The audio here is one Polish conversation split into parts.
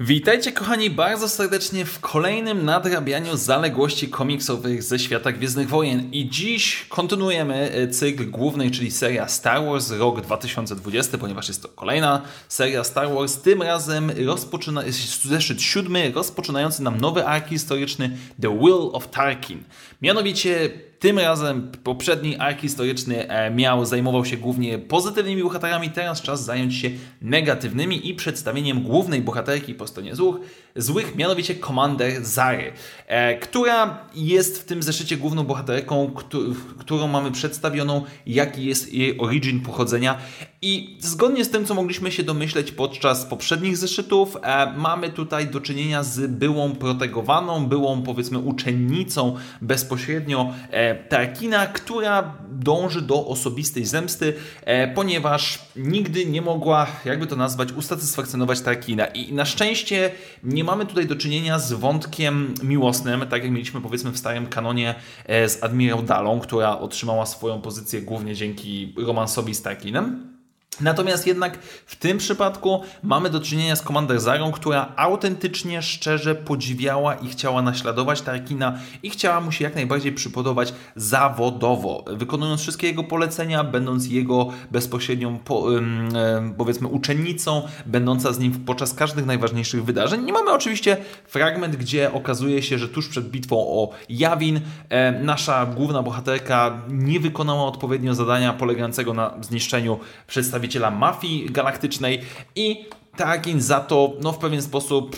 Witajcie kochani bardzo serdecznie w kolejnym nadrabianiu zaległości komiksowych ze świata Gwiezdnych Wojen i dziś kontynuujemy e, cykl główny, czyli seria Star Wars rok 2020, ponieważ jest to kolejna seria Star Wars. Tym razem rozpoczyna, zeszyt siódmy, rozpoczynający nam nowy ark historyczny The Will of Tarkin. Mianowicie tym razem poprzedni ark historyczny e, miał, zajmował się głównie pozytywnymi bohaterami, teraz czas zająć się negatywnymi i przedstawieniem głównej bohaterki po stronie złych, złych mianowicie Commander Zary, e, która jest w tym zeszycie główną bohaterką, którą mamy przedstawioną, jaki jest jej origin pochodzenia i zgodnie z tym, co mogliśmy się domyśleć podczas poprzednich zeszytów, e, mamy tutaj do czynienia z byłą protegowaną, byłą powiedzmy uczennicą bezpośrednio Tarkina, która dąży do osobistej zemsty, e, ponieważ nigdy nie mogła, jakby to nazwać, usatysfakcjonować Tarkina. I na szczęście nie mamy tutaj do czynienia z wątkiem miłosnym, tak jak mieliśmy powiedzmy w starym kanonie e, z Admirał Dalą, która otrzymała swoją pozycję głównie dzięki romansowi z Tarkinem. Natomiast jednak w tym przypadku mamy do czynienia z Commander Zarą, która autentycznie, szczerze podziwiała i chciała naśladować Tarkina i chciała mu się jak najbardziej przypodobać zawodowo, wykonując wszystkie jego polecenia, będąc jego bezpośrednią po, powiedzmy uczennicą, będąca z nim podczas każdych najważniejszych wydarzeń. I mamy oczywiście fragment, gdzie okazuje się, że tuż przed bitwą o Jawin nasza główna bohaterka nie wykonała odpowiednio zadania polegającego na zniszczeniu przedstawicieli przedstawiciela mafii galaktycznej i Tarkin za to no, w pewien sposób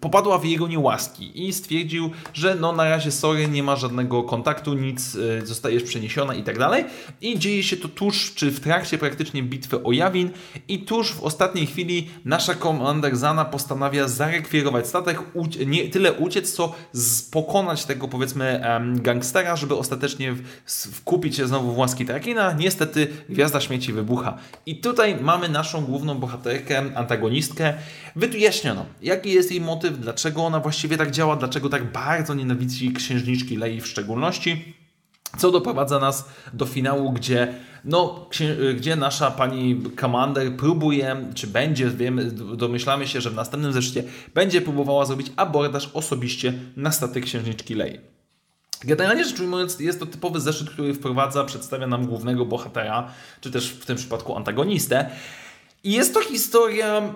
popadła w jego niełaski i stwierdził, że no na razie sorry, nie ma żadnego kontaktu, nic, y, zostajesz przeniesiona i tak dalej. I dzieje się to tuż, czy w trakcie praktycznie bitwy o Jawin i tuż w ostatniej chwili nasza komander Zana postanawia zarekwirować statek, nie tyle uciec, co pokonać tego powiedzmy gangstera, żeby ostatecznie wkupić się znowu w łaski Trakina. Niestety Gwiazda Śmieci wybucha. I tutaj mamy naszą główną bohaterkę, antagonistkę. Wyjaśniono, jaki jest jej motyw, dlaczego ona właściwie tak działa, dlaczego tak bardzo nienawidzi księżniczki Lei w szczególności. Co doprowadza nas do finału, gdzie, no, gdzie nasza pani Commander próbuje, czy będzie, wiemy, domyślamy się, że w następnym zeszycie będzie próbowała zrobić abordaż osobiście na statek księżniczki Lei. Generalnie rzecz ujmując, jest to typowy zeszyt, który wprowadza, przedstawia nam głównego bohatera, czy też w tym przypadku antagonistę. I jest to historia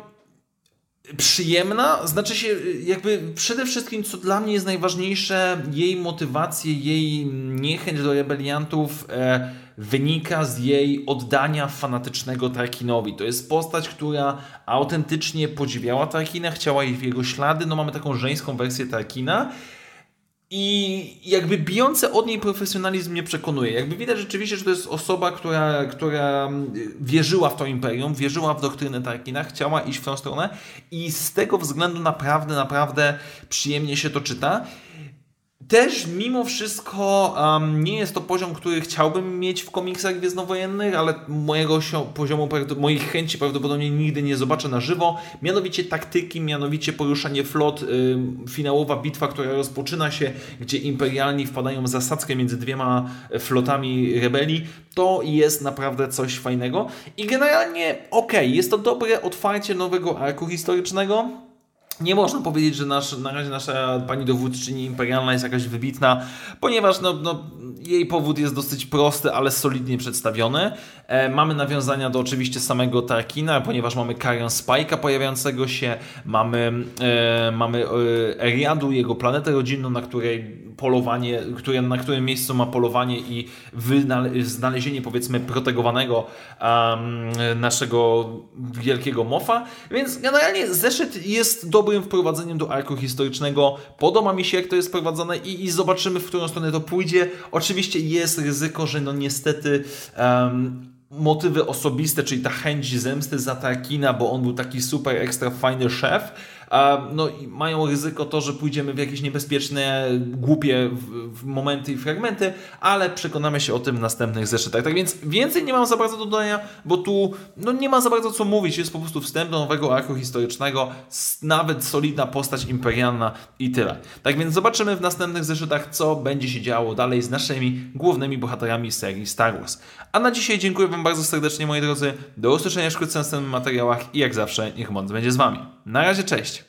przyjemna, znaczy się jakby przede wszystkim, co dla mnie jest najważniejsze, jej motywacje, jej niechęć do rebeliantów e, wynika z jej oddania fanatycznego Tarkinowi. To jest postać, która autentycznie podziwiała Tarkina, chciała jej w jego ślady. No mamy taką żeńską wersję Tarkina i jakby bijący od niej profesjonalizm mnie przekonuje. Jakby widać rzeczywiście, że to jest osoba, która, która wierzyła w to imperium, wierzyła w doktrynę Tarkina, chciała iść w tą stronę i z tego względu naprawdę, naprawdę przyjemnie się to czyta. Też mimo wszystko um, nie jest to poziom, który chciałbym mieć w komiksach gwiezdnowojennych, ale mojego poziomu, moich chęci prawdopodobnie nigdy nie zobaczę na żywo. Mianowicie taktyki, mianowicie poruszanie flot, finałowa bitwa, która rozpoczyna się, gdzie imperialni wpadają w zasadzkę między dwiema flotami rebelii. To jest naprawdę coś fajnego. I generalnie okej, okay, jest to dobre otwarcie nowego arku historycznego nie można powiedzieć, że nasz, na razie nasza pani dowódczyni imperialna jest jakaś wybitna, ponieważ no, no, jej powód jest dosyć prosty, ale solidnie przedstawiony. E, mamy nawiązania do oczywiście samego Tarkina, ponieważ mamy Karion Spike'a pojawiającego się, mamy, e, mamy e, Eriadu, jego planetę rodzinną, na której polowanie, które, na którym miejscu ma polowanie i znalezienie powiedzmy protegowanego um, naszego wielkiego mofa. Więc generalnie zeszyt jest dobrym wprowadzeniem do arku historycznego. Podoba mi się jak to jest prowadzone i, i zobaczymy w którą stronę to pójdzie. Oczywiście jest ryzyko, że no niestety um, motywy osobiste, czyli ta chęć zemsty za Tarkina, bo on był taki super ekstra fajny szef, no i mają ryzyko to, że pójdziemy w jakieś niebezpieczne, głupie momenty i fragmenty, ale przekonamy się o tym w następnych zeszytach. Tak więc więcej nie mam za bardzo do dodania, bo tu no, nie ma za bardzo co mówić, jest po prostu wstęp do nowego arku historycznego, nawet solidna postać imperialna i tyle. Tak więc zobaczymy w następnych zeszytach, co będzie się działo dalej z naszymi głównymi bohaterami serii Star Wars. A na dzisiaj dziękuję Wam bardzo serdecznie, moi drodzy. Do usłyszenia wkrótce w następnych materiałach i jak zawsze, niech moc będzie z Wami. Na razie, cześć!